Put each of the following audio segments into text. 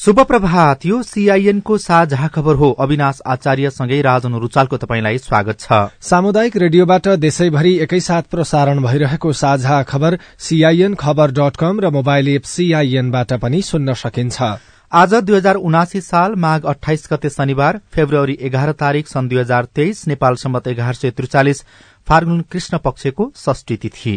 शुभ प्रभात यो सीआईएनको साझा खबर हो। अविनाश आचार्यसँगै राजन रुचालको तपाईँलाई स्वागत छ। सामुदायिक रेडियोबाट देशैभरि एकैसाथ प्रसारण भइरहेको साझा खबर सीआईएन खबर डट कम र मोबाइल एप सीआईएनबाट पनि सुन्न सकिन्छ। आज दुई हजार उनासी साल माघ अठाइस गते शनिबार फेब्रुअरी एघार तारीक सन् दुई हजार तेइस नेपाल सम्मत एघार सय त्रिचालिस फाल्गुन कृष्ण पक्षको षष्ठी तिथि।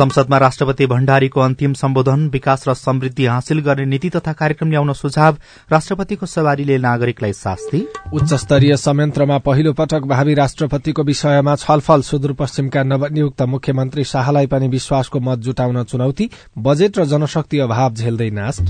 संसदमा राष्ट्रपति भण्डारीको अन्तिम सम्बोधन विकास र समृद्धि हासिल गर्ने नीति तथा कार्यक्रम ल्याउन सुझाव राष्ट्रपतिको सवारीले नागरिकलाई शास्ति। उच्च स्तरीय संयन्त्रमा पहिलो पटक भावी राष्ट्रपतिको विषयमा छलफल सुदूरपश्चिमका नवनियुक्त मुख्यमन्त्री शाहलाई पनि विश्वासको मत जुटाउन चुनौती बजेट र जनशक्ति अभाव झेल्दै नाश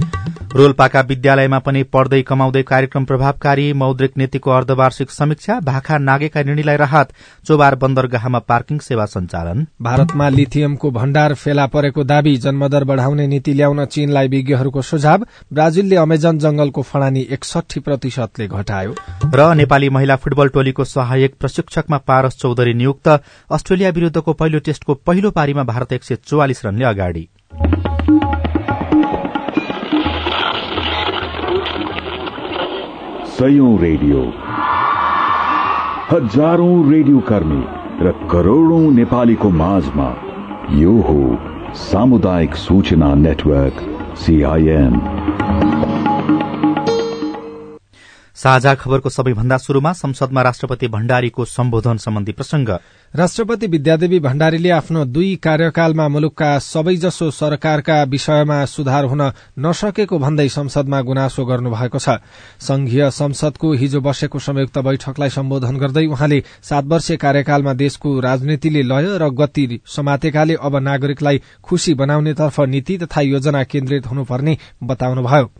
रोल्पाका विद्यालयमा पनि पढ्दै कमाउँदै कार्यक्रम प्रभावकारी मौद्रिक नीतिको अर्धवार्षिक समीक्षा भाखा नागेका ऋणीलाई राहत चोबार बन्दरगाहमा पार्किङ सेवा सञ्चालन। भारतमा लिथियमको भण्डार फेला परेको दावी जन्मदर बढ़ाउने नीति ल्याउन चीनलाई विज्ञहरूको सुझाव ब्राजिलले अमेजन जंगलको फडानी एकसठी प्रतिशतले घटायो। र नेपाली महिला फुटबल टोलीको सहायक प्रशिक्षकमा पारस चौधरी नियुक्त अस्ट्रेलिया विरूद्धको पहिलो टेस्टको पहिलो पारीमा भारत एक सय चौवालिस रनले अगाडि। सयौं रेडियो। हजारौं रेडियो कर्मी र करोड़ौं नेपालीको माझमा यो हो सामुदायिक सूचना नेटवर्क सीआईएन साझा खबरको सबैभन्दा शुरूमा संसदमा राष्ट्रपति भण्डारीको सम्बोधन सम्बन्धी प्रसंग। राष्ट्रपति विद्यादेवी भण्डारीले आफ्नो दुई कार्यकालमा मुलुकका सबैजसो सरकारका विषयमा सुधार हुन नसकेको भन्दै संसदमा गुनासो गर्नुभएको छ। संघीय संसदको हिजो बसेको संयुक्त बैठकलाई सम्बोधन गर्दै उहाँले सात वर्षे कार्यकालमा देशको राजनीतिले लय र गति समातेकाले अब नागरिकलाई खुशी बनाउनेतर्फ नीति तथा योजना केन्द्रित हुनुपर्ने बताउनुभयो।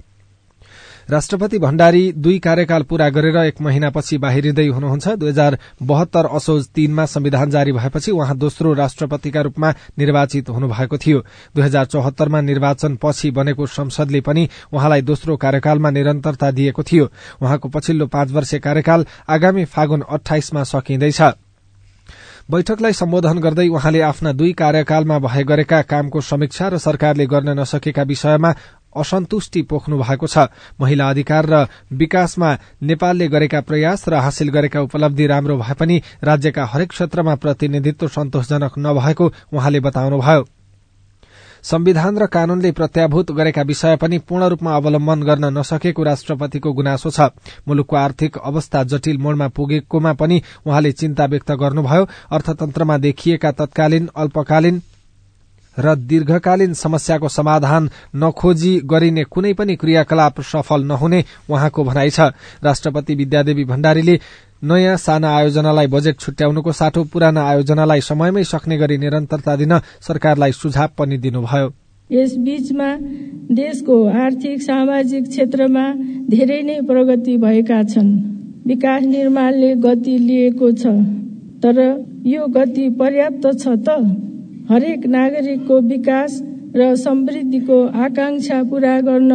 राष्ट्रपति भण्डारी दुई कार्यकाल पूरा गरेर एक महिनापछि बाहिरिँदै हुनुहुन्छ। दुई हजार बहत्तर असोज तीनमा संविधान जारी भएपछि उहाँ दोस्रो राष्ट्रपतिका रूपमा निर्वाचित हुनुभएको थियो। दुई हजार चौहत्तरमा निर्वाचन पछि बनेको संसदले पनि उहाँलाई दोस्रो कार्यकालमा निरन्तरता दिएको थियो। उहाँको पछिल्लो पाँच वर्ष कार्यकाल आगामी फागुन अठाइसमा सकिँदैछ। बैठकलाई सम्बोधन गर्दै उहाँले आफ्ना दुई कार्यकालमा भए गरेका कामको समीक्षा र सरकारले गर्न नसकेका विषयमा असन्तुष्टि पोख्नु भएको छ। महिला अधिकार र विकासमा नेपालले गरेका प्रयास र हासिल गरेका उपलब्धि राम्रो भए पनि राज्यका हरेक क्षेत्रमा प्रतिनिधित्व सन्तोषजनक नभएको उहाँले बताउनुभयो। संविधान र कानूनले प्रत्याभूत गरेका विषय पनि पूर्ण रूपमा अवलम्बन गर्न नसकेको राष्ट्रपतिको गुनासो छ। मुलुकको आर्थिक अवस्था जटिल मोडमा पुगेकोमा पनि उहाँले चिन्ता व्यक्त गर्नुभयो। अर्थतन्त्रमा देखिएका तत्कालीन अल्पकालीन र दीर्घकालीन समस्याको समाधान नखोजी गरिने कुनै पनि क्रियाकलाप सफल नहुने उहाँको भनाइ छ। राष्ट्रपति विद्यादेवी भण्डारीले नयाँ साना आयोजनालाई बजेट छुट्याउनुको साटो पुराना आयोजनालाई समयमै सक्ने गरी निरन्तरता दिन सरकारलाई सुझाव पनि दिनुभयो। यस बीचमा देशको आर्थिक सामाजिक क्षेत्रमा धेरै नै प्रगति भएका छन्। विकास निर्माणले गति लिएको छ तर यो गति पर्याप्त छ त? हरेक नागरिकको विकास र समृद्धिको आकांक्षा पूरा गर्न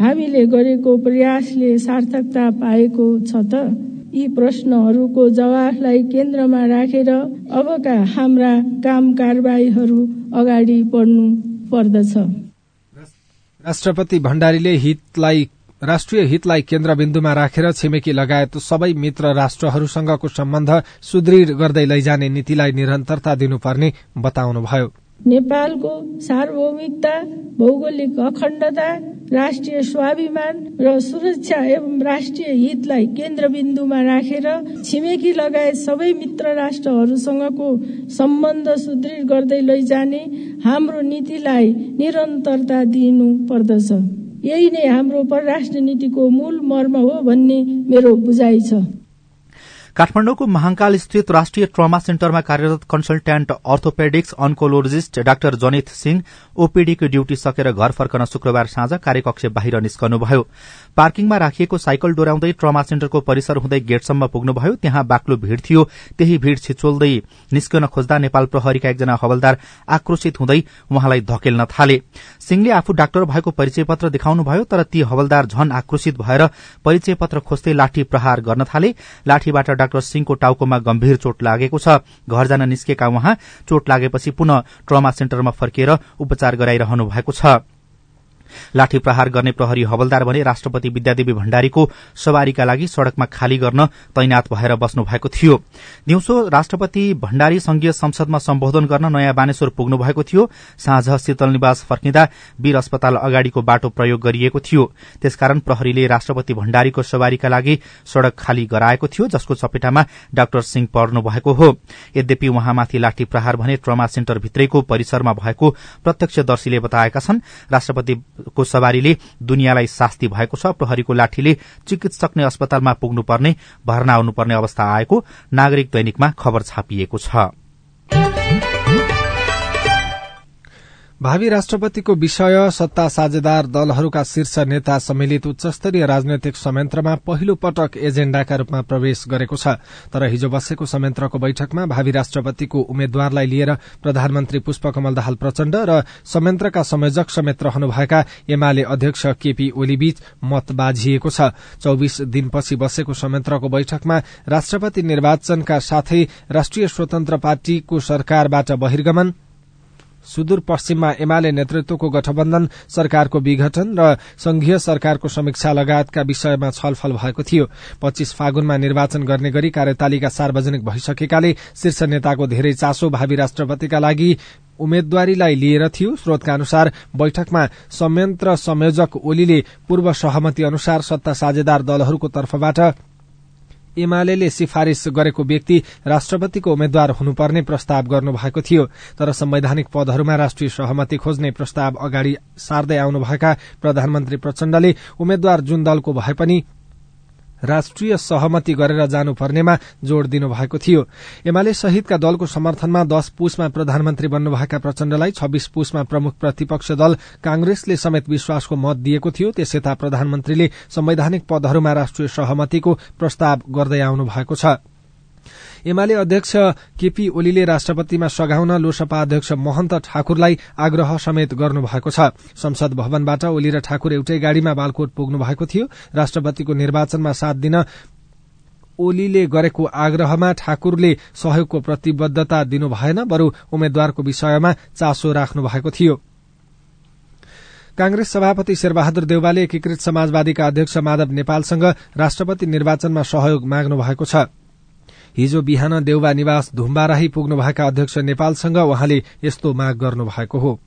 हामीले गरेको प्रयासले सार्थकता पाएको छ त? यी प्रश्नहरूको जवाफलाई केन्द्रमा राखेर अबका हाम्रा काम कारवाहीहरू अगाडि बढ्नु पर्दछ। राष्ट्रपति भण्डारीले हितलाई राष्ट्रिय हितलाई केन्द्रबिन्दुमा राखेर छिमेकी लगायत सबै मित्र राष्ट्रहरूसँगको सम्बन्ध सुदृढ गर्दै लैजाने नीतिलाई निरन्तरता दिनुपर्ने बताउनुभयो। नेपालको सार्वभौमिकता भौगोलिक अखण्डता राष्ट्रिय स्वाभिमान र सुरक्षा एवं राष्ट्रिय हितलाई केन्द्रबिन्दुमा राखेर छिमेकी लगायत सबै मित्र राष्ट्रहरूसँगको सम्बन्ध सुदृढ गर्दै लैजाने हाम्रो नीतिलाई निरन्तरता दिनु पर्दछ। यही नै हाम्रो परराष्ट्र नीतिको मूल मर्म हो भन्ने मेरो बुझाइ छ। काठमाडौँको महाङकाल स्थित राष्ट्रिय ट्रमा सेन्टरमा कार्यरत कन्सल्ट्यान्ट अर्थोपेडिक्स अन्कोलोजिस्ट डाक्टर जनित सिंह ओपीडीको ड्यूटी सकेर घर फर्कन शुक्रबार साँझ कार्यकक्ष बाहिर निस्कनुभयो। पार्किङमा राखिएको साइकल डोर्याउँदै ट्रमा सेन्टरको परिसर हुँदै गेटसम्म पुग्नुभयो। त्यहाँ बाक्लो भीड़ थियो। त्यही भीड़ छिचोल्दै निस्कन खोज्दा नेपाल प्रहरीका एकजना हवलदार आक्रोशित हुँदै उहाँलाई धकेल्न थाले। सिंहले आफू डाक्टर भएको परिचय पत्र देखाउनुभयो तर ती हवलदार झन आक्रोशित भएर परिचय पत्र खोज्दै लाठी प्रहार गर्न थाले। लाठीबाट डाक्टर सिंहको टाउकोमा गम्भीर चोट लागेको छ। घर जान निस्केका उहाँ चोट लागेपछि पुनः ट्रमा सेन्टरमा फर्किएर उपचार गराइरहनु भएको छ। लाठी प्रहार गर्ने प्रहरी हवलदार भने राष्ट्रपति विद्यादेवी भण्डारीको सवारीका लागि सड़कमा खाली गर्न तैनात भएर बस्नु भएको थियो। दिउँसो राष्ट्रपति भण्डारी संघीय संसदमा सम्बोधन गर्न नयाँ बानेश्वर पुग्नु भएको थियो। साँझ शीतल निवास फर्किँदा वीर अस्पताल अगाडिको बाटो प्रयोग गरिएको थियो। त्यसकारण प्रहरीले राष्ट्रपति भण्डारीको सवारीका लागि सड़क खाली गराएको थियो जसको चपेटामा डाक्टर सिंह पर्नु भएको हो। यद्यपि उहाँमाथि लाठी प्रहार भने ट्रमा सेन्टर भित्रैको परिसरमा भएको प्रत्यक्षदर्शीले बताएका छन् राष्ट्रपति को सवारीले दुनियाँलाई शास्ति भएको छ। प्रहरीको लाठीले चिकित्सक नै अस्पतालमा पुग्नुपर्ने भर्ना आउनुपर्ने अवस्था आएको नागरिक दैनिकमा खबर छापिएको छ। भावी राष्ट्रपतिको विषय सत्ता साझेदार दलहरूका शीर्ष नेता सम्मिलित उच्चस्तरीय राजनैतिक संयन्त्रमा पहिलो पटक एजेण्डाका रूपमा प्रवेश गरेको छ। तर हिजो बसेको संयन्त्रको बैठकमा भावी राष्ट्रपतिको उम्मेद्वारलाई लिएर प्रधानमन्त्री पुष्पकमल दाहाल प्रचण्ड र संयन्त्रका संयोजक समेत रहनुभएका एमाले अध्यक्ष केपी ओलीबीच मत बाझिएको छ। चौविस दिनपछि बसेको संयन्त्रको बैठकमा राष्ट्रपति निर्वाचनका साथै राष्ट्रिय स्वतन्त्र पार्टीको सरकारबाट बहिर्गमन सुदूरपश्चिममा एमाले नेतृत्वको गठबन्धन सरकारको विघटन र संघीय सरकारको समीक्षा लगायतका विषयमा छलफल भएको थियो। पच्चीस फागुनमा निर्वाचन गर्ने गरी कार्यतालिका सार्वजनिक भइसकेकाले शीर्ष नेताको धेरै चासो भावी राष्ट्रपतिका लागि उम्मेद्वारीलाई लिएर थियो। स्रोतका अनुसार बैठकमा संयन्त्र संयोजक ओलीले पूर्व सहमति अनुसार सत्ता साझेदार दलहरूको तर्फबाट एमाले सिफारिश गरेको व्यक्ति राष्ट्रपतिको उम्मेद्वार हुनुपर्ने प्रस्ताव गर्नुभएको थियो। तर संवैधानिक पदहरूमा राष्ट्रिय सहमति खोज्ने प्रस्ताव अगाडि सार्दै आउनुभएका प्रधानमन्त्री प्रचण्डले उम्मेद्वार जुन दलको भए पनि राष्ट्रिय सहमति गरेर जानुपर्नेमा जोड़ दिनुभएको थियो। एमाले सहितका दलको समर्थनमा दश पुसमा प्रधानमन्त्री बन्नुभएका प्रचण्डलाई छब्बीस पुसमा प्रमुख प्रतिपक्ष दल कांग्रेसले समेत विश्वासको मत दिएको थियो। त्यसयता प्रधानमन्त्रीले संवैधानिक पदहरूमा राष्ट्रिय सहमतिको प्रस्ताव गर्दै आउनु भएको छ। एमाले अध्यक्ष केपी ओलीले राष्ट्रपतिमा सघाउन लोसपा अध्यक्ष महन्त ठाकुरलाई आग्रह समेत गर्नु भएको छ। संसद भवनबाट ओली र ठाकुर एउटै गाड़ीमा बालकोट पुग्नु भएको थियो। राष्ट्रपतिको निर्वाचनमा साथ दिन ओलीले गरेको आग्रहमा ठाकुरले सहयोगको प्रतिबद्धता दिनु भएन बरू उम्मेद्वारको विषयमा चासो राख्नु भएको थियो। कांग्रेस सभापति शेरबहादुर देउवाले एकीकृत समाजवादीका अध्यक्ष माधव नेपालसँग राष्ट्रपति निर्वाचनमा सहयोग माग्नु भएको छ। हिजो बिहान देउबा निवास धुम्बाराही पुग्नुभएका अध्यक्ष नेपालसँग उहाँले यस्तो माग गर्नु भएको हो।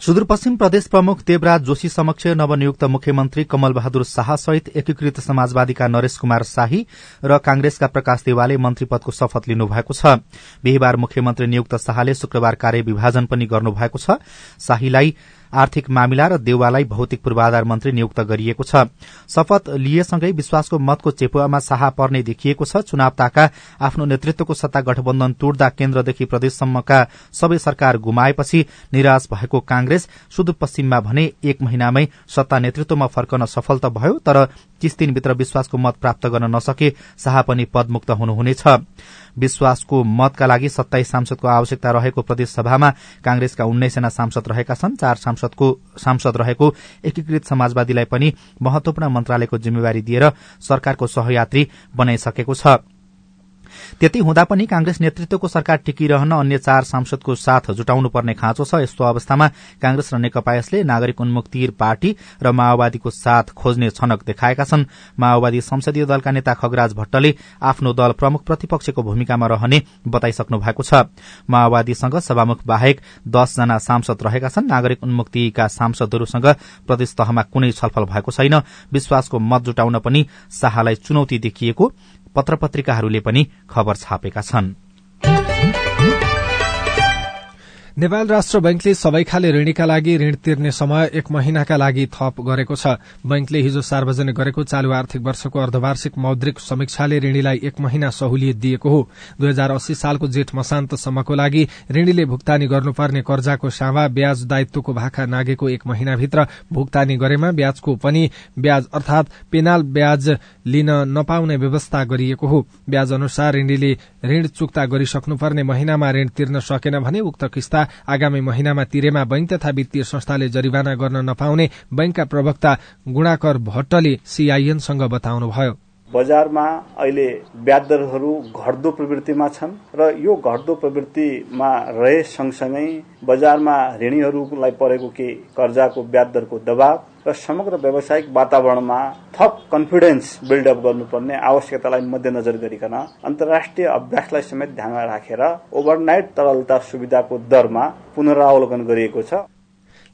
सुदूरपश्चिम प्रदेश प्रमुख देवराज जोशी समक्ष नवनियुक्त मुख्यमन्त्री कमल बहादुर शाह सहित एकीकृत समाजवादीका नरेश कुमार शाही र कांग्रेसका प्रकाश देवालले मन्त्री पदको शपथ लिनुभएको छ। बिहिबार मुख्यमन्त्री नियुक्त शाहले शुक्रबार कार्य विभाजन पनि गर्नुभएको छ। शाहीलाई आर्थिक मामिला र देउवालाई भौतिक पूर्वाधार मन्त्री नियुक्त गरिएको छ। शपथ लिएसँगै विश्वासको मतको चेपुवामा शाह पर्ने देखिएको छ। चुनाव ताका आफ्नो नेतृत्वको सत्ता गठबन्धन तोड्दा केन्द्रदेखि प्रदेशसम्मका सबै सरकार गुमाएपछि निराश भएको कांग्रेस सुदूरपश्चिममा भने एक महिनामै सत्ता नेतृत्वमा फर्कन सफल त भयो तर तीस दिनभित्र विश्वासको मत प्राप्त गर्न नसके शाह पनि पदमुक्त हुनुहुनेछ। विश्वासको मतका लागि सत्ताइस सांसदको आवश्यकता रहेको प्रदेशसभामा कांग्रेसका उन्नाइसजना सांसद रहेका छन्। चार सांसद रहेको एकीकृत समाजवादीलाई पनि महत्वपूर्ण मन्त्रालयको जिम्मेवारी दिएर सरकारको सहयात्री बनाइसकेको छ। त्यति हुँदा पनि कांग्रेस नेतृत्वको सरकार टिकिरहन अन्य चार सांसदको साथ जुटाउनु पर्ने खाँचो छ। यस्तो अवस्थामा कांग्रेस र नेकपा यसले नागरिक उन्मुक्ति पार्टी र माओवादीको साथ खोज्ने छनक देखाएका छन्। माओवादी संसदीय दलका नेता खगराज भट्टले आफ्नो दल प्रमुख प्रतिपक्षको भूमिकामा रहने बताइसक्नु भएको छ। माओवादीसँग सभामुख बाहेक दसजना सांसद रहेका छन्। नागरिक उन्मुक्तिका सांसदहरूसँग प्रदेश तहमा कुनै छलफल भएको छैन। विश्वासको मत जुटाउन पनि शाहलाई चुनौती देखिएको पत्र पत्रिकाहरूले पनि खबर छापेका छन्। नेपाल राष्ट्र बैंकले सबै खाले ऋणीका लागि ऋण तिर्ने समय एक महिनाका लागि थप गरेको छ। बैंकले हिजो सार्वजनिक गरेको चालू आर्थिक वर्षको अर्धवार्षिक मौद्रिक समीक्षाले ऋणीलाई एक महिना सहुलियत दिएको हो। दुई हजार अस्सी सालको जेठ मसान्तसम्मको लागि ऋणीले भुक्तानी गर्नुपर्ने कर्जाको सावा ब्याज दायित्वको भाका नागेको एक महिनाभित्र भुक्तानी गरेमा ब्याजको पनि ब्याज अर्थात पेनाल ब्याज लिन नपाउने व्यवस्था गरिएको हो। ब्याज अनुसार ऋणीले ऋण चुक्ता गरिसक्नुपर्ने महिनामा ऋण तिर्न सकेन भने उक्त किस्ता आगामी महिनामा तिरेमा बैंक तथा वित्तीय संस्थाले जरिवाना गर्न नपाउने बैंकका प्रवक्ता गुणाकर भट्टले सीआईएनसँग बताउनुभयो। बजारमा अहिले ब्याज दरहरू घट्दो प्रवृत्तिमा छन् र यो घट्दो प्रवृत्तिमा रहे सँगसँगै बजारमा ऋणीहरूलाई परेको केही कर्जाको ब्याज दरको दबाव र समग्र व्यावसायिक वातावरणमा थप कन्फिडेन्स बिल्डअप गर्नुपर्ने आवश्यकतालाई मध्यनजर गरिकन अन्तर्राष्ट्रिय अभ्यासलाई समेत ध्यानमा राखेर ओभरनाइट तरलता सुविधाको दरमा पुनरावलोकन गरिएको छ।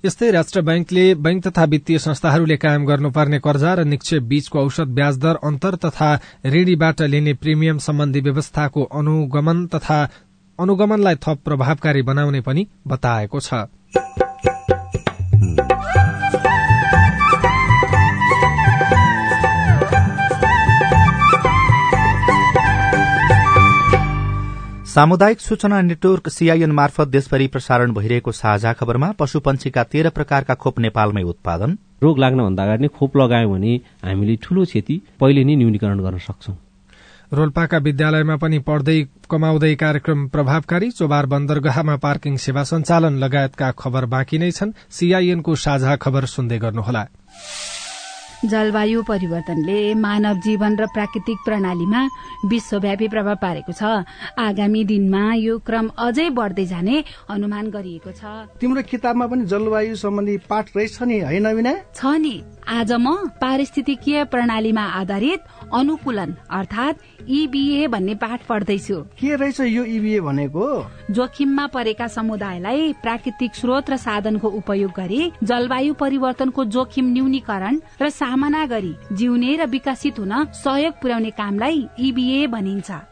यस्तै राष्ट्र बैंकले बैंक तथा वित्तीय संस्थाहरूले कायम गर्नुपर्ने कर्जा र निक्षेप बीचको औषध ब्याज दर अन्तर तथा ऋणीबाट लिने प्रिमियम सम्बन्धी व्यवस्थाको अनुगमन तथा अनुगमनलाई थप प्रभावकारी बनाउने पनि बताएको छ। सामुदायिक सूचना नेटवर्क सीआईएन मार्फत देशभरि प्रसारण भइरहेको साझा खबरमा पशुपन्छीका तेह्र प्रकारका खोप नेपालमै उत्पादन। रोग लाग्नभन्दा अगाडि नै खोप लगायौँ भने हामीले ठूलो क्षति पहिले नै न्यूनीकरण गर्न सक्छौं। रोल्पाका विद्यालयमा पनि पढ्दै कमाउँदै कार्यक्रम प्रभावकारी चोबार बन्दरगाहमा पार्किङ सेवा सञ्चालन लगायतका खबर बाँकी नै छन्। सीआईएनको साझा खबर सुन्दै गर्नुहोला। जलवायु परिवर्तनले मानव जीवन र प्राकृतिक प्रणालीमा विश्वव्यापी प्रभाव पारेको छ। आगामी दिनमा यो क्रम अझै बढ्दै जाने अनुमान गरिएको छ। तिम्रो किताबमा पनि जलवायु सम्बन्धी पाठ रहेछ नि होइन छ नि। आज म पारिस्थितिकीय प्रणालीमा आधारित अनुकूलन अर्थात इबिए भन्ने पाठ पढ्दैछु। के रहेछ यो इबिए भनेको? जोखिममा परेका समुदायलाई प्राकृतिक स्रोत र साधनको उपयोग गरी जलवायु परिवर्तनको जोखिम न्यूनीकरण र सामना गरी जिउने र विकसित हुन सहयोग पुर्याउने कामलाई इबिए भनिन्छ।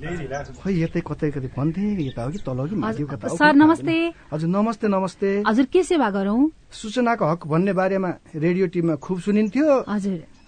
खै यतै कतै कतै भन्थे यता हो कि तल कि माथि कता सर नमस्ते। हजुर नमस्ते नमस्ते। हजुर के सेवा गरौं? सूचनाको हक भन्ने बारेमा रेडियो टिममा खुब सुनिन्थ्यो। हजुर।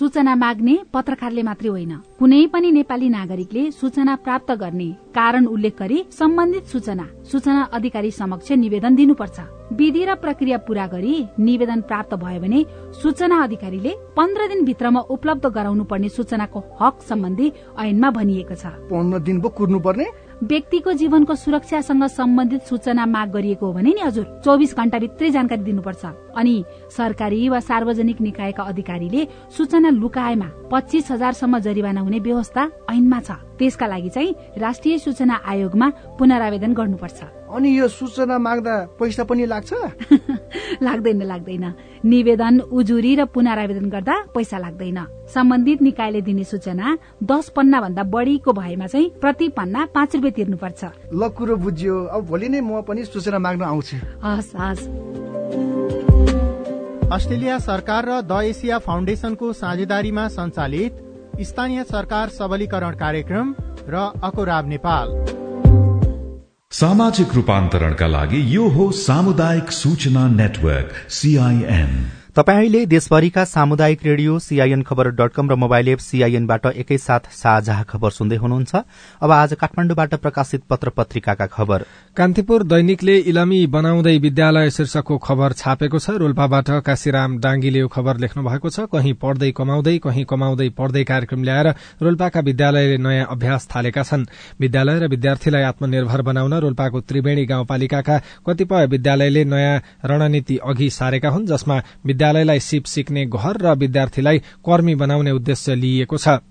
सूचना माग्ने पत्रकारले मात्रै होइन। कुनै पनि नेपाली नागरिकले सूचना प्राप्त गर्ने कारण उल्लेख गरी सम्बन्धित सूचना सूचना अधिकारी समक्ष निवेदन दिनुपर्छ। विधि र प्रक्रिया पूरा गरी निवेदन प्राप्त भयो भने सूचना अधिकारीले पन्ध्र दिन भित्रमा उपलब्ध गराउनु पर्ने सूचनाको हक सम्बन्धी ऐनमा भनिएको छ। पन्ध्र दिन कुर्नु पर्ने व्यक्तिको जीवनको सुरक्षासँग सम्बन्धित सूचना माग गरिएको हो भने नि हजुर चौबिस घण्टाभित्रै जानकारी दिनुपर्छ। अनि सरकारी वा सार्वजनिक निकायका अधिकारीले सूचना लुकाएमा पच्चिस हजारसम्म जरिवाना हुने व्यवस्था ऐनमा छ। त्यसका लागि चाहिँ राष्ट्रिय सूचना आयोगमा पुनरावेदन गर्नुपर्छ। अनि यो सूचना माग्दा पैसा पनि लाग्छ? लाग्दैन लाग्दैन। निवेदन उजुरी र पुनरावेदन गर्दा पैसा लाग्दैन। सम्बन्धित निकायले दिने सूचना दस पन्ना भन्दा बढीको भएमा चाहिँ प्रति पन्ना पाँच रुपियाँ तिर्नुपर्छ। ल कुरो बुझ्यो। अब भोलि नै म पनि सूचना माग्न आउँछु। हस् हस्। अस्ट्रेलिया सरकार र द एसिया फाउन्डेशनको साझेदारीमा सञ्चालित स्थानीय सरकार सबलीकरण कार्यक्रम र अकोराब नेपाल। सामाजिक रूपान्तरणका लागि यो हो सामुदायिक सूचना नेटवर्क सीआईएन तपाईँ देशभरिका सामुदायिक रेडियो सीआईएन खबर डट कम र मोबाइल एप सीआईएनबाट एकैसाथ साझा खबर सुन्दै हुनुहुन्छ। अब आज काठमाडौँबाट प्रकाशित पत्र पत्रिकाका खबर। कान्तिपुर दैनिकले इलामी बनाउँदै विद्यालय शीर्षकको खबर छापेको छ। रोल्पाबाट काशीराम डाङ्गीले यो खबर लेख्नु भएको छ। कहीँ पढ्दै कमाउँदै कहीँ कमाउँदै पढ्दै कार्यक्रम ल्याएर रोल्पाका विद्यालयले नयाँ अभ्यास थालेका छन्। विद्यालय र विद्यार्थीलाई आत्मनिर्भर बनाउन रोल्पाको त्रिवेणी गाउँपालिकाका कतिपय विद्यालयले नयाँ रणनीति अघि सारेका हुन् जसमा विद्यालयलाई सिप सिक्ने घर र विद्यार्थीलाई कर्मी बनाउने उद्देश्य लिइएको छ।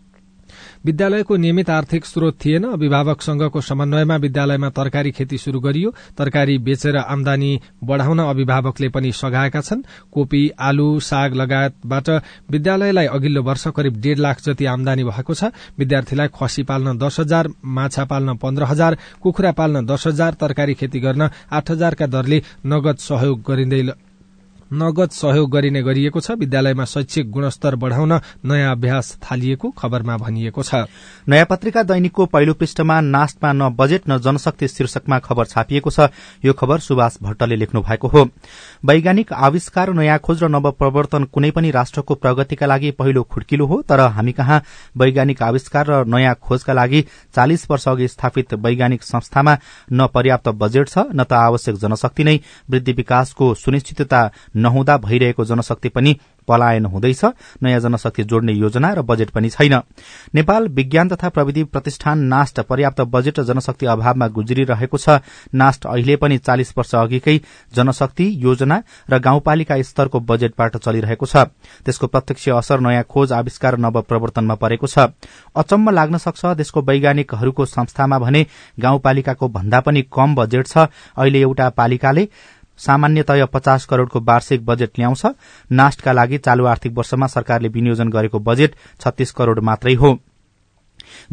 विद्यालयको नियमित आर्थिक स्रोत थिएन। अभिभावक संघको समन्वयमा विद्यालयमा तरकारी खेती शुरू गरियो। तरकारी बेचेर आमदानी बढ़ाउन अभिभावकले पनि सघाएका छन्। कोपी आलु साग लगायतबाट विद्यालयलाई अघिल्लो वर्ष करिब डेढ़ लाख जति आमदानी भएको छ। विद्यार्थीलाई खसी पाल्न दस हजार माछा पाल्न पन्ध्र हजार कुखुरा पाल्न दस हजार तरकारी खेती गर्न आठ हजारका दरले नगद सहयोग गरिँदै नगद सहयोग गरिने गरिएको छ। विद्यालयमा शैक्षिक गुणस्तर बढ़ाउन नयाँ अभ्यास थालिएको खबरमा भनिएको छ। नयाँ पत्रिका दैनिकको पहिलो पृष्ठमा नास्टमा न बजेट न जनशक्ति शीर्षकमा खबर छापिएको छ। यो खबर सुभाष भट्टले लेख्नु भएको हो। वैज्ञानिक आविष्कार नयाँ खोज र नवप्रवर्तन कुनै पनि राष्ट्रको प्रगतिका लागि पहिलो खुड्किलो हो तर हामी कहाँ? वैज्ञानिक आविष्कार र नयाँ खोजका लागि चालिस वर्ष अघि स्थापित वैज्ञानिक संस्थामा न पर्याप्त बजेट छ न त आवश्यक जनशक्ति नै। वृद्धि विकासको सुनिश्चितता नहुँदा भइरहेको जनशक्ति पनि पलायन हुँदैछ नयाँ जनशक्ति जोड्ने योजना र बजेट पनि छैन। नेपाल विज्ञान तथा प्रविधि प्रतिष्ठान नास्ट पर्याप्त बजेट र जनशक्ति अभावमा गुज्रिरहेको छ। नास्ट अहिले पनि चालिस वर्ष अघिकै जनशक्ति योजना र गाउँपालिका स्तरको बजेटबाट चलिरहेको छ। त्यसको प्रत्यक्ष असर नयाँ खोज आविष्कार नव प्रवर्तनमा परेको छ। अचम्म लाग्न सक्छ देशको वैज्ञानिकहरूको संस्थामा भने गाउँपालिकाको भन्दा पनि कम बजेट छ। अहिले एउटा पालिकाले सामान्यतया पचास करोड़को वार्षिक बजेट ल्याउँछ। नास्टका लागि चालू आर्थिक वर्षमा सरकारले विनियोजन गरेको बजेट छत्तीस करोड़ मात्रै हो।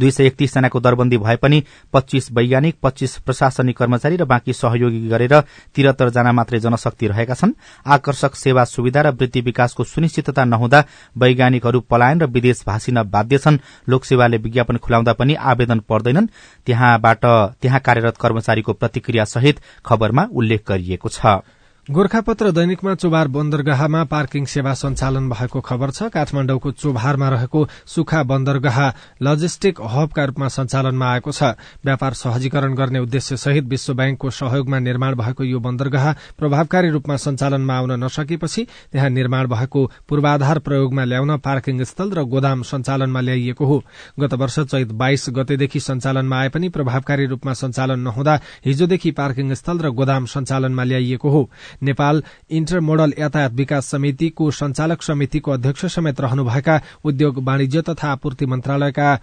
दुई सय एकतीस जनाको दरबन्दी भए पनि पच्चीस वैज्ञानिक पच्चीस प्रशासनिक कर्मचारी र बाँकी सहयोगी गरेर तिहत्तर जना मात्रै जनशक्ति रहेका छन्। आकर्षक सेवा सुविधा र वृद्धि विकासको सुनिश्चितता नहुँदा वैज्ञानिकहरू पलायन र विदेश भाषिन बाध्य छन्। लोकसेवाले विज्ञापन खुलाउँदा पनि आवेदन पर्दैनन्। त्यहाँबाट त्यहाँ कार्यरत कर्मचारीको प्रतिक्रिया सहित खबरमा उल्लेख गरिएको छ। गोर्खापत्र दैनिकमा चोभार बन्दरगाहमा पार्किङ सेवा सञ्चालन भएको खबर छ। काठमाडौँको चोभारमा रहेको सुखा बन्दरगाह लजिस्टिक हबका रूपमा सञ्चालनमा आएको छ। व्यापार सहजीकरण गर्ने उद्देश्य सहित विश्व ब्याङ्कको सहयोगमा निर्माण भएको यो बन्दरगाह प्रभावकारी रूपमा सञ्चालनमा आउन नसकेपछि त्यहाँ निर्माण भएको पूर्वाधार प्रयोगमा ल्याउन पार्किङ स्थल र गोदाम सञ्चालनमा ल्याइएको हो। गत वर्ष चैत बाइस गतेदेखि सञ्चालनमा आए पनि प्रभावकारी रूपमा सञ्चालन नहुँदा हिजोदेखि पार्किङ स्थल र गोदाम सञ्चालनमा ल्याइएको हो। नेपाल इन्टर मोडल यातायात विकास समितिको संचालक समितिको अध्यक्ष समेत रहनुभएका उद्योग वाणिज्य तथा आपूर्ति मन्त्रालयका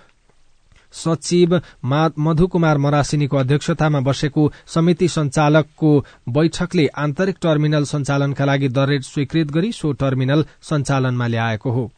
सचिव मधु कुमार मरासिनीको अध्यक्षतामा बसेको समिति संचालकको बैठकले आन्तरिक टर्मिनल सञ्चालनका लागि दर रेट स्वीकृत गरी सो टर्मिनल सञ्चालनमा ल्याएको हो।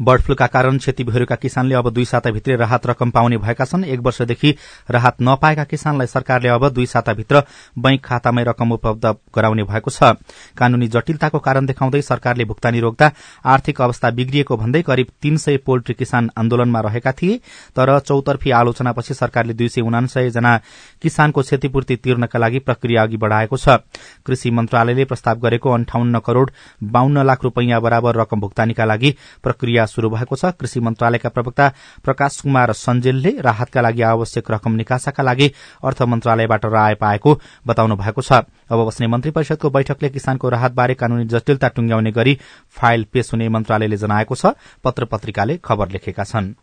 बर्ड फ्लूका कारण क्षति भएका किसानले अब दुई साताभित्रै राहत रकम पाउने भएका छन्। एक वर्षदेखि राहत नपाएका किसानलाई सरकारले अब दुई साताभित्र बैंक खातामै रकम उपलब्ध गराउने भएको छ। कानूनी जटिलताको कारण देखाउँदै सरकारले भुक्तानी रोक्दा आर्थिक अवस्था बिग्रिएको भन्दै करिब तीन सय पोल्ट्री किसान आन्दोलनमा रहेका थिए। तर चौतर्फी आलोचनापछि सरकारले दुई सय उनासय जना किसानको क्षतिपूर्ति तिर्नका लागि प्रक्रिया अघि बढ़ाएको छ। कृषि मन्त्रालयले प्रस्ताव गरेको अन्ठाउन्न करोड़ बाहन्न लाख रूपियाँ बराबर रकम भुक्तानीका लागि प्रक्रिया शुरू भएको छ। कृषि मन्त्रालयका प्रवक्ता प्रकाश कुमार सञ्जेलले राहतका लागि आवश्यक रकम निकासाका लागि अर्थ मन्त्रालयबाट राय पाएको बताउनु भएको छ। अब बस्ने मन्त्री परिषदको बैठकले किसानको राहतबारे कानूनी जटिलता टुंग्याउने गरी फाइल पेश हुने मन्त्रालयले जनाएको छ। पत्र पत्रिकाले खबर लेखेका छन्।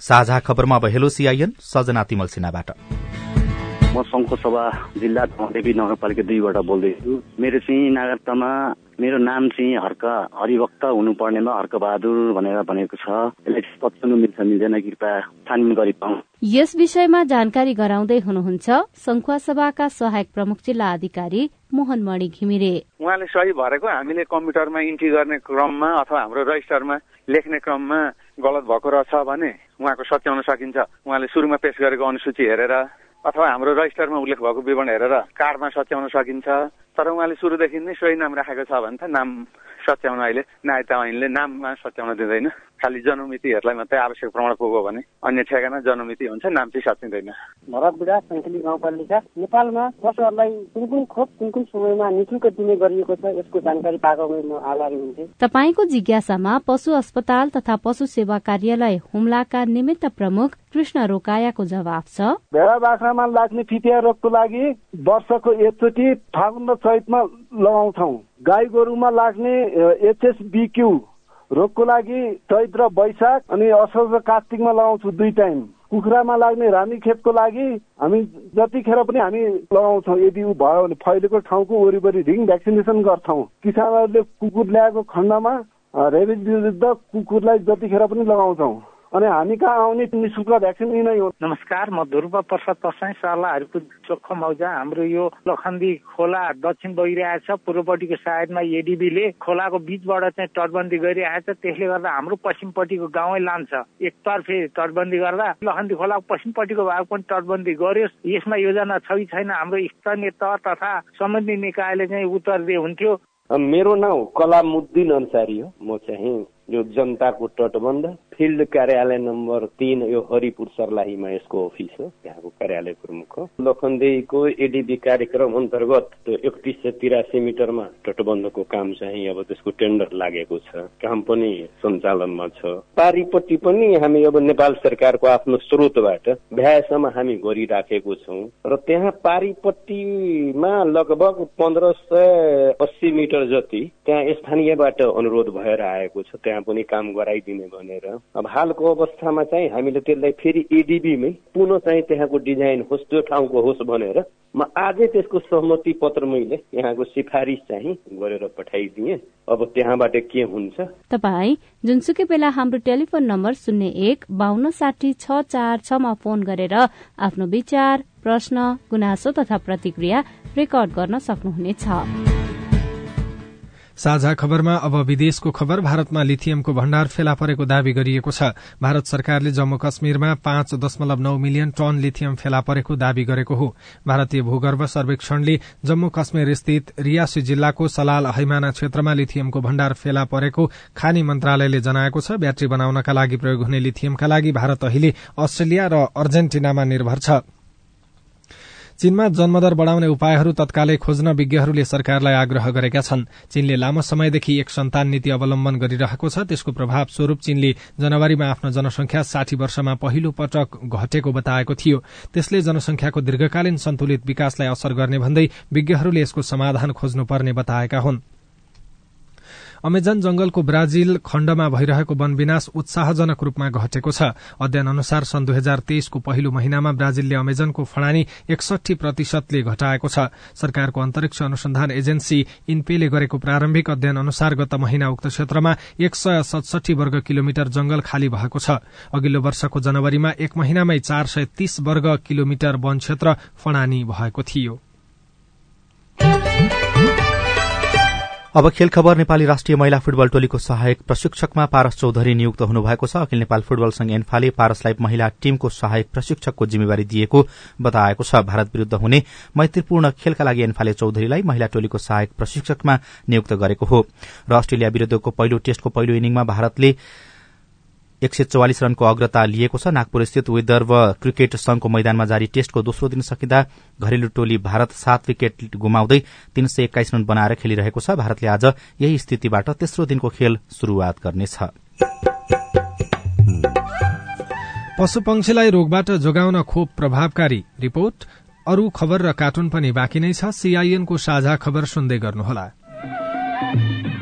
साझा खबरमा अब हेलो सीआईएन सजना तिमल सिन्हाबाट। म शङ्खु सभा जिल्ला धमदेवी नगरपालिका दुईबाट बोल्दैछु। मेरो चाहिँ नागरिकतामा मेरो नाम चाहिँ हर्क हरिभक्त हुनुपर्नेमा हर्कबहादुर भनेर भनेको छ। यसलाई मिल्छ मिल्दैन कृपया छानबिन गरिपाउँ यस विषयमा जानकारी गराउँदै हुनुहुन्छ संखुवा सभाका सहायक प्रमुख जिल्ला अधिकारी मोहन मणि घिमिरे। उहाँले सही भरेको हामीले कम्प्युटरमा इन्ट्री गर्ने क्रममा अथवा हाम्रो रजिस्टरमा लेख्ने क्रममा गलत भएको रहेछ भने उहाँको सच्याउन सकिन्छ। उहाँले सुरुमा पेश गरेको अनुसूची हेरेर अथवा हाम्रो रजिस्टरमा उल्लेख भएको विवरण हेरेर कार्डमा सच्याउन सकिन्छ तर उहाँले सुरुदेखि नै सोही नाम राखेको छ भने त नाम सच्याउन अहिले नायता ऐनले नाममा सच्याउन दिँदैन। खालि जनमितिहरूलाई मात्रै आवश्यक प्रमाण पुग्यो भने अन्य ठेगाना जनमिति हुन्छ नाम चाहिँ सचिँदैन। भरत बिडा सङ्खेली गाउँपालिका। नेपालमा पशुहरूलाई कुन कुन खोप कुन कुन समयमा निशुल्क दिने गरिएको छ यसको जानकारी पाएको म आभारी हुन्थे। तपाईँको जिज्ञासामा पशु अस्पताल तथा पशु सेवा कार्यालय हुम्लाका निमित्त प्रमुख कृष्ण रोकायाको जवाब छ। भेडा बाख्रामा लाग्ने फिपिया रोगको लागि वर्षको एकचोटि फागुन र चैतमा लगाउँछौ। गाई गोरुमा लाग्ने एचएसबिक्यू रोगको लागि चैत र वैशाख अनि असार र कार्तिकमा लगाउँछौँ दुई टाइम। कुखुरामा लाग्ने रानी खेपको लागि हामी जतिखेर पनि हामी लगाउँछौँ यदि ऊ भयो भने फैलेको ठाउँको वरिपरि रिङ भ्याक्सिनेसन गर्छौँ। किसानहरूले कुकुर ल्याएको खण्डमा रेबिज विरुद्ध कुकुरलाई जतिखेर पनि लगाउँछौँ। अनि हामी कहाँ आउने निशुल्क भ्याक्सिन यिनै हो। नमस्कार म ध्रुव प्रसाद पसाई सर्ला हरिपुर चोखो मौजा। हाम्रो यो लखन्दी खोला दक्षिण बगिरहेछ पूर्वपट्टिको साइडमा एडिबीले खोलाको बीचबाट चाहिँ तटबन्दी गरिरहेछ त्यसले गर्दा हाम्रो पश्चिमपट्टिको गाउँै लान्छ। एकतर्फे तटबन्दी गर्दा लखन्दी खोलाको पश्चिमपट्टिको भाग पनि तटबन्दी गर्योस्। यसमा योजना छ कि छैन हाम्रो स्थानीय तह तथा सम्बन्धित निकायले चाहिँ उत्तर दिए हुन्थ्यो मेरो नाउँ कलामुद्दिन अन्सारी हो। म चाहिँ यो जनताको तटबन्ध फिल्ड कार्यालय नम्बर तीन यो हरिपुर सर्लाहीमा यसको अफिस हो त्यहाँको कार्यालय प्रमुख हो। लखनदेहीको एडिबी कार्यक्रम अन्तर्गत एकतिस सय तिरासी मिटरमा तटबन्धको काम चाहिँ अब त्यसको टेन्डर लागेको छ। काम पनि सञ्चालनमा छ। पारिपट्टि पनि हामी अब नेपाल सरकारको आफ्नो स्रोतबाट भ्याएसम्म हामी गरिराखेको छौँ। र त्यहाँ पारिपट्टिमा लगभग पन्ध्र सय अस्सी मिटर जति त्यहाँ स्थानीयबाट अनुरोध भएर आएको छ। त्यहाँ पनि काम गराइदिने भनेर। अब हालको अवस्थामा चाहिँ हामीले त्यसलाई फेरि एडिबीमै पुनः चाहिँ त्यहाँको डिजाइन होस् त्यो ठाउँको होस् भनेर म आजै त्यसको सहमति पत्र मैले यहाँको सिफारिस चाहिँ गरेर पठाइदिएँ। अब त्यहाँबाट के हुन्छ? तपाई जुनसुकै बेला हाम्रो टेलिफोन नम्बर शून्य एक बान्न साठी छ चार छमा फोन गरेर आफ्नो विचार प्रश्न गुनासो तथा प्रतिक्रिया रेकर्ड गर्न सक्नुहुनेछ। साझा खबरमा अब विदेशको खबर भारतमा लिथियमको भण्डार फेला परेको दावी गरिएको छ। भारत सरकारले जम्मू कश्मीरमा पाँच दशमलव नौ मिलियन टन लिथियम फेला परेको दावी गरेको हो। भारतीय भूगर्भ सर्वेक्षणले जम्मू कश्मीर स्थित रियासी जिल्लाको सलाल हैमाना क्षेत्रमा लिथियमको भण्डार फेला परेको खानी मन्त्रालयले जनाएको छ। ब्याट्री बनाउनका लागि प्रयोग हुने लिथियमका लागि भारत अहिले अस्ट्रेलिया र अर्जेन्टिनामा निर्भर छ। चीनमा जन्मदर बढ़ाउने उपायहरू तत्कालै खोज्न विज्ञहरूले सरकारलाई आग्रह गरेका छन्। चीनले लामो समयदेखि एक सन्तान नीति अवलम्बन गरिरहेको छ। त्यसको प्रभाव स्वरूप चीनले जनवरीमा आफ्नो जनसंख्या साठी वर्षमा पहिलो पटक घटेको बताएको थियो। त्यसले जनसंख्याको दीर्घकालीन सन्तुलित विकासलाई असर गर्ने भन्दै विज्ञहरूले यसको समाधान खोज्नुपर्ने बताएका हुन्। अमेजन जंगलको ब्राजिल खण्डमा भइरहेको वन विनाश उत्साहजनक रूपमा घटेको छ। अध्ययन अनुसार सन् दुई हजार तेइसको पहिलो महिनामा ब्राजिलले अमेजनको फणानी एकसठी प्रतिशतले घटाएको छ। सरकारको अन्तरिक्ष अनुसन्धान एजेन्सी इन्पेले गरेको प्रारम्भिक अध्ययन अनुसार गत महिना उक्त क्षेत्रमा एक सय सतसठी वर्ग किलोमिटर जंगल खाली भएको छ। अघिल्लो वर्षको जनवरीमा एक महिनामै चार सय तीस वर्ग किलोमिटर वन क्षेत्र फणानी भएको थियो। अब खेल खबर नेपाली राष्ट्रिय महिला फुटबल टोलीको सहायक प्रशिक्षकमा पारस चौधरी नियुक्त हुनुभएको छ। अखिल नेपाल फुटबल संघ एन्फाले पारसलाई महिला टीमको सहायक प्रशिक्षकको जिम्मेवारी दिएको बताएको छ। भारत विरूद्ध हुने मैत्रीपूर्ण खेलका लागि एन्फाले चौधरीलाई महिला टोलीको सहायक प्रशिक्षकमा नियुक्त गरेको हो। र अस्ट्रेलिया विरूद्धको पहिलो टेस्टको पहिलो इनिङमा भारतले एक सय चौवालिस रनको अग्रता लिएको छ। नागपुर स्थित विदर्भ क्रिकेट संघको मैदानमा जारी टेस्टको दोस्रो दिन सकिँदा घरेलु टोली भारत सात विकेट गुमाउँदै तीन सय एक्काइस रन बनाएर खेलिरहेको छ। भारतले आज यही स्थितिबाट तेस्रो दिनको खेल शुरूआत गर्नेछ। पशुपक्षीलाई रोगबाट जोगाउन खोप प्रभावकारी रिपोर्ट। अरू खबर र कार्टुन पनि बाँकी नै छ। सीआईएनको साझा खबर सुन्दै गर्नुहोला।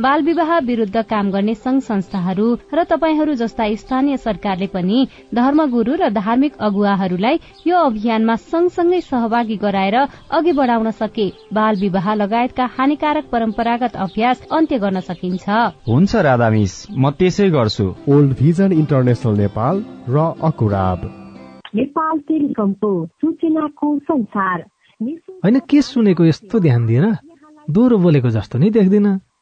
बाल विवाह विरूद्ध काम गर्ने संघ संस्थाहरू र तपाईँहरू जस्ता स्थानीय सरकारले पनि धर्मगुरू र धार्मिक अगुवाहरूलाई यो अभियानमा सँगसँगै सहभागी गराएर अघि बढ़ाउन सके। बाल विवाह लगायतका हानिकारक परम्परागत अभ्यास अन्त्य गर्न सकिन्छ। हुन्छ राधा मिस म त्यसै गर्छु। ओल्ड भिजन इन्टरनेसनल नेपाल र अकुराब। नेपाल टेलिकमको सूचनाको संसार। होइन के सुनेको यस्तो ध्यान दिएर दोहोरो बोलेको जस्तो नै देख्दिन।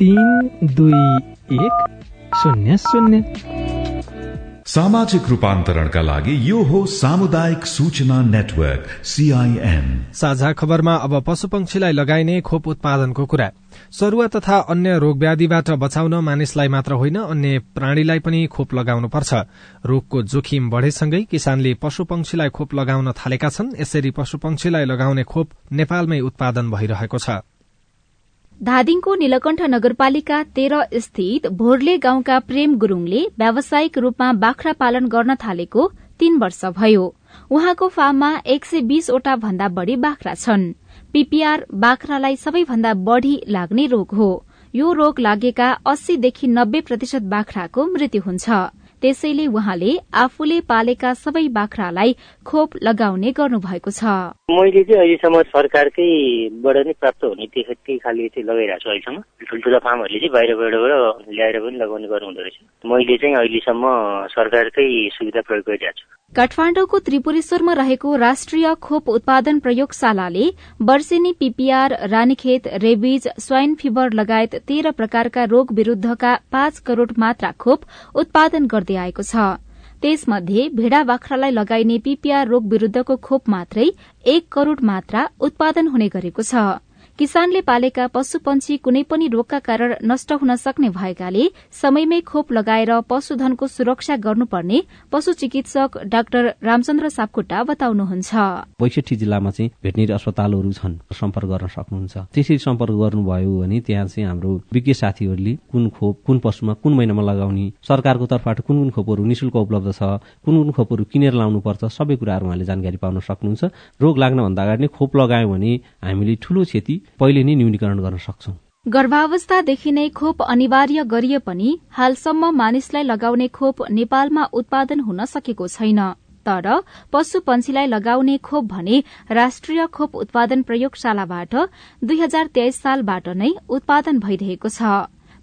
तीन दुई एक शून्य शून्य। सामाजिक रूपान्तरणका लागि यो हो सामुदायिक सूचना नेटवर्क सीआईएन साझा खबरमा अब पशुपक्षीलाई लगाइने खोप उत्पादनको कुरा। सरुवा तथा अन्य रोगव्याधिबाट बचाउन मानिसलाई मात्र होइन अन्य प्राणीलाई पनि खोप लगाउनुपर्छ। रोगको जोखिम बढ़ेसँगै किसानले पशुपक्षीलाई खोप लगाउन थालेका छन् यसरी पशुपक्षीलाई लगाउने खोप नेपालमै उत्पादन भइरहेको छ। धादिङको नीलकण्ठ नगरपालिका तेह्र स्थित भोरले गाउँका प्रेम गुरूङले व्यावसायिक रूपमा बाख्रा पालन गर्न थालेको तीन वर्ष भयो। उहाँको फार्ममा एक सय बीसवटा भन्दा बढ़ी बाख्रा छन्। पीपीआर बाख्रालाई सबैभन्दा बढ़ी लाग्ने रोग हो। यो रोग लागेका अस्सीदेखि नब्बे प्रतिशत बाख्राको मृत्यु हुन्छ। त्यसैले उहाँले आफूले पालेका सबै बाख्रालाई खोप लगाउने गर्नुभएको छ। मैले चाहिँ अहिलेसम्म सरकारकैबाट नै प्राप्त हुने त्यही खाले चाहिँ लगाइरहेको छु अहिलेसम्म। ठुल्ठुला फार्महरूले चाहिँ बाहिरबाटबाट ल्याएर पनि लगाउने गर्नुहुँदो रहेछ। मैले चाहिँ अहिलेसम्म सरकारकै सुविधा प्रयोग गरिरहेको छु। काठमाडौँको त्रिपुरेश्वरमा रहेको राष्ट्रिय खोप उत्पादन प्रयोगशालाले वर्षेनी PPR Ranikhet rabies swine fever लगायत तेह्र प्रकारका रोग विरूद्धका पाँच करोड़ मात्रा खोप उत्पादन गर्दै आएको छ। त्यसमध्ये भेडा बाख्रालाई लगाइने पीपीआर रोग विरूद्धको खोप मात्रै एक करोड़ मात्रा उत्पादन हुने गरेको छ। किसानले पालेका पशु पंक्षी कुनै पनि रोगका कारण नष्ट हुन सक्ने भएकाले समयमै खोप लगाएर पशुधनको सुरक्षा गर्नुपर्ने पशु चिकित्सक डाक्टर रामचन्द्र सापकोटा बताउनुहुन्छ। बैसठी जिल्लामा चाहिँ भेटनेरी अस्पतालहरू छन् सम्पर्क गर्न सक्नुहुन्छ। त्यसरी सम्पर्क गर्नुभयो भने त्यहाँ चाहिँ हाम्रो विज्ञ साथीहरूले कुन खोप कुन पशुमा कुन महिनामा लगाउने सरकारको तर्फबाट कुन कुन खोपहरू निशुल्क उपलब्ध छ कुन कुन खोपहरू किनेर लाउनु पर्छ सबै कुराहरू उहाँले जानकारी पाउन सक्नुहुन्छ। रोग लाग्नभन्दा अगाडि नै खोप लगायौँ भने हामीले ठूलो क्षति पहिले नै न्यूनीकरण गर्न सक्छौं। गर्भावस्थादेखि नै खोप अनिवार्य गरिए पनि हालसम्म मानिसलाई लगाउने खोप नेपालमा उत्पादन हुन सकेको छैन। तर पशु पंक्षीलाई लगाउने खोप भने राष्ट्रिय खोप उत्पादन प्रयोगशालाबाट दुई हजार तेइस सालबाट नै उत्पादन भइरहेको छ।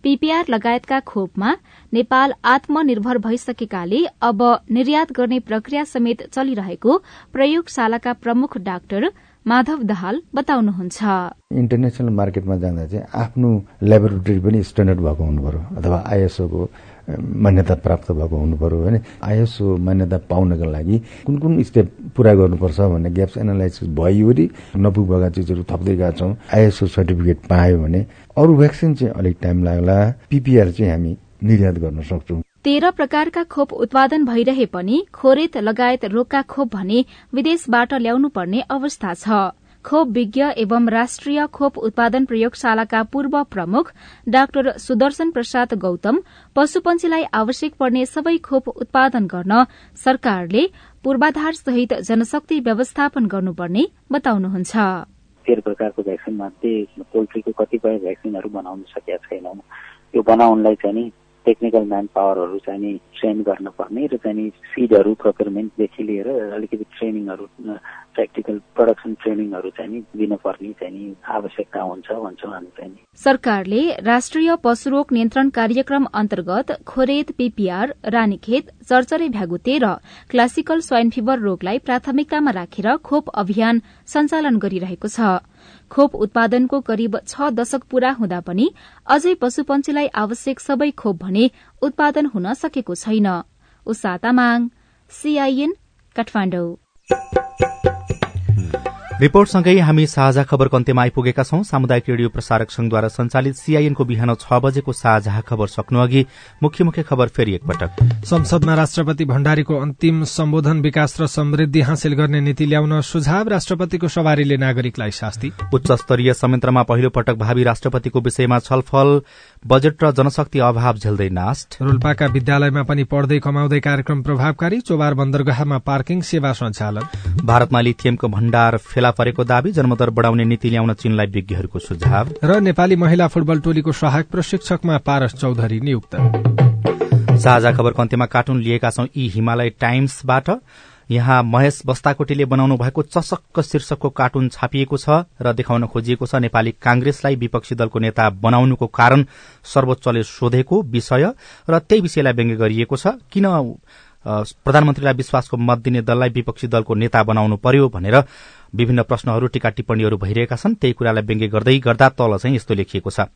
पीपीआर लगायतका खोपमा नेपाल आत्मनिर्भर भइसकेकाले अब निर्यात गर्ने प्रक्रिया समेत चलिरहेको प्रयोगशालाका प्रमुख डाक्टर माधव दाहाल बताउनुहुन्छ। इन्टरनेसनल मार्केटमा जाँदा चाहिँ आफ्नो ल्याबोरेटरी पनि स्ट्यान्डर्ड भएको हुनु पर्यो अथवा आइएसओको मान्यता प्राप्त भएको हुनु पर्यो भने आइएसओ मान्यता पाउनको लागि कुन कुन स्टेप पुरा गर्नुपर्छ भन्ने ग्याप्स एनालाइसिस भइवरी नपुगेका चिजहरू थप्दै गएका छौँ। आइएसओ सर्टिफिकेट पायो भने अरू भ्याक्सिन चाहिँ अलिक टाइम लाग्ला। पिपिआर चाहिँ हामी निर्यात गर्न सक्छौँ। तेह्र प्रकारका खोप उत्पादन भइरहे पनि खोरेत लगायत रोगका खोप भने विदेशबाट ल्याउनु पर्ने अवस्था छ। खोप विज्ञ एवं राष्ट्रिय खोप उत्पादन प्रयोगशालाका पूर्व प्रमुख डाक्टर सुदर्शन प्रसाद गौतम पशुपन्छीलाई आवश्यक पर्ने सबै खोप उत्पादन गर्न सरकारले पूर्वाधार सहित जनशक्ति व्यवस्थापन गर्नुपर्ने बताउनुहुन्छ। तेह्र प्रकारको भ्याक्सिन मध्ये पोल्ट्रीको कतिपय भ्याक्सिनहरू बनाउन सकेका छैनौँ यो बनाउनलाई चाहिँ टेक्निकल म्यान पावरहरू चाहिँ नि ट्रेन गर्नुपर्ने र चाहिँ नि सिडहरू प्रोक्युरमेन्टदेखि लिएर अलिकति ट्रेनिङहरू प्र्याक्टिकल प्रडक्सन ट्रेनिङहरू चाहिँ नि दिनुपर्ने चाहिँ नि आवश्यकता हुन्छ भन्छौँ हामी चाहिँ। नि सरकारले राष्ट्रिय पशुरोग नियन्त्रण कार्यक्रम अन्तर्गत खोरेद पीपीआर रानीखेत चरचरे भ्यागुते र क्लासिकल स्वाइन फिभर रोगलाई प्राथमिकतामा राखेर खोप अभियान सञ्चालन गरिरहेको छ। खोप उत्पादनको करिब छ दशक पूरा हुँदा पनि अझै पशुपन्छीलाई आवश्यक सबै खोप भने उत्पादन हुन सकेको छैन। रिपोर्टसँगै हामी साझा खबरको अन्त्यमा आइपुगेका छौं। सामुदायिक रेडियो प्रसारक संघद्वारा संचालित सीआईएनको बिहान छ बजेको साझा खबर सक्नु अघि मुख्य मुख्य खबर फेरि एकपटक। संसदमा राष्ट्रपति भण्डारीको अन्तिम सम्बोधन विकास र समृद्धि हासिल गर्ने नीति ल्याउन सुझाव राष्ट्रपतिको सवारीले नागरिकलाई शास्ति। उच्च स्तरीय संयन्त्रमा पहिलो पटक भावी राष्ट्रपतिको विषयमा छलफल बजेट र जनशक्ति अभाव झेल्दै नास्ट। रोल्पाका विद्यालयमा पनि पढ्दै कमाउँदै कार्यक्रम प्रभावकारी चोबार बन्दरगाहमा पार्किङ सेवा सञ्चालन। भारतमा लिथियमको भण्डार फेला परेको दावी जन्मदर बढ़ाउने नीति ल्याउन चीनलाई विज्ञहरूको सुझाव। र नेपाली महिला फुटबल टोलीको सहायक प्रशिक्षकमा पारस चौधरी नियुक्त। साझा खबरको अन्त्यमा कार्टुन लिएका छौं यी हिमालय टाइम्सबाट। यहाँ महेश बस्ताकोटीले बनाउनु भएको चसक्क शीर्षकको कार्टुन छापिएको छ र देखाउन खोजिएको छ नेपाली कांग्रेसलाई विपक्षी दलको नेता बनाउनुको कारण सर्वोच्चले सोधेको विषय र त्यही विषयलाई व्यङ्ग्य गरिएको छ। किन प्रधानमन्त्रीलाई विश्वासको मत दिने दललाई विपक्षी दलको नेता बनाउनु पर्यो भनेर विभिन्न प्रश्नहरू टीका टिप्पणीहरू भइरहेका छन् त्यही कुरालाई व्यङ्ग्य गर्दै गर्दा तल चाहिँ यस्तो लेखिएको छ।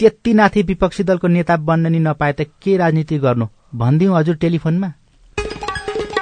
त्यति नाथे विपक्षी दलको नेता बन्न नि नपाए त के राजनीति गर्नु? भनिदिउँ हजुर टेलिफोनमा।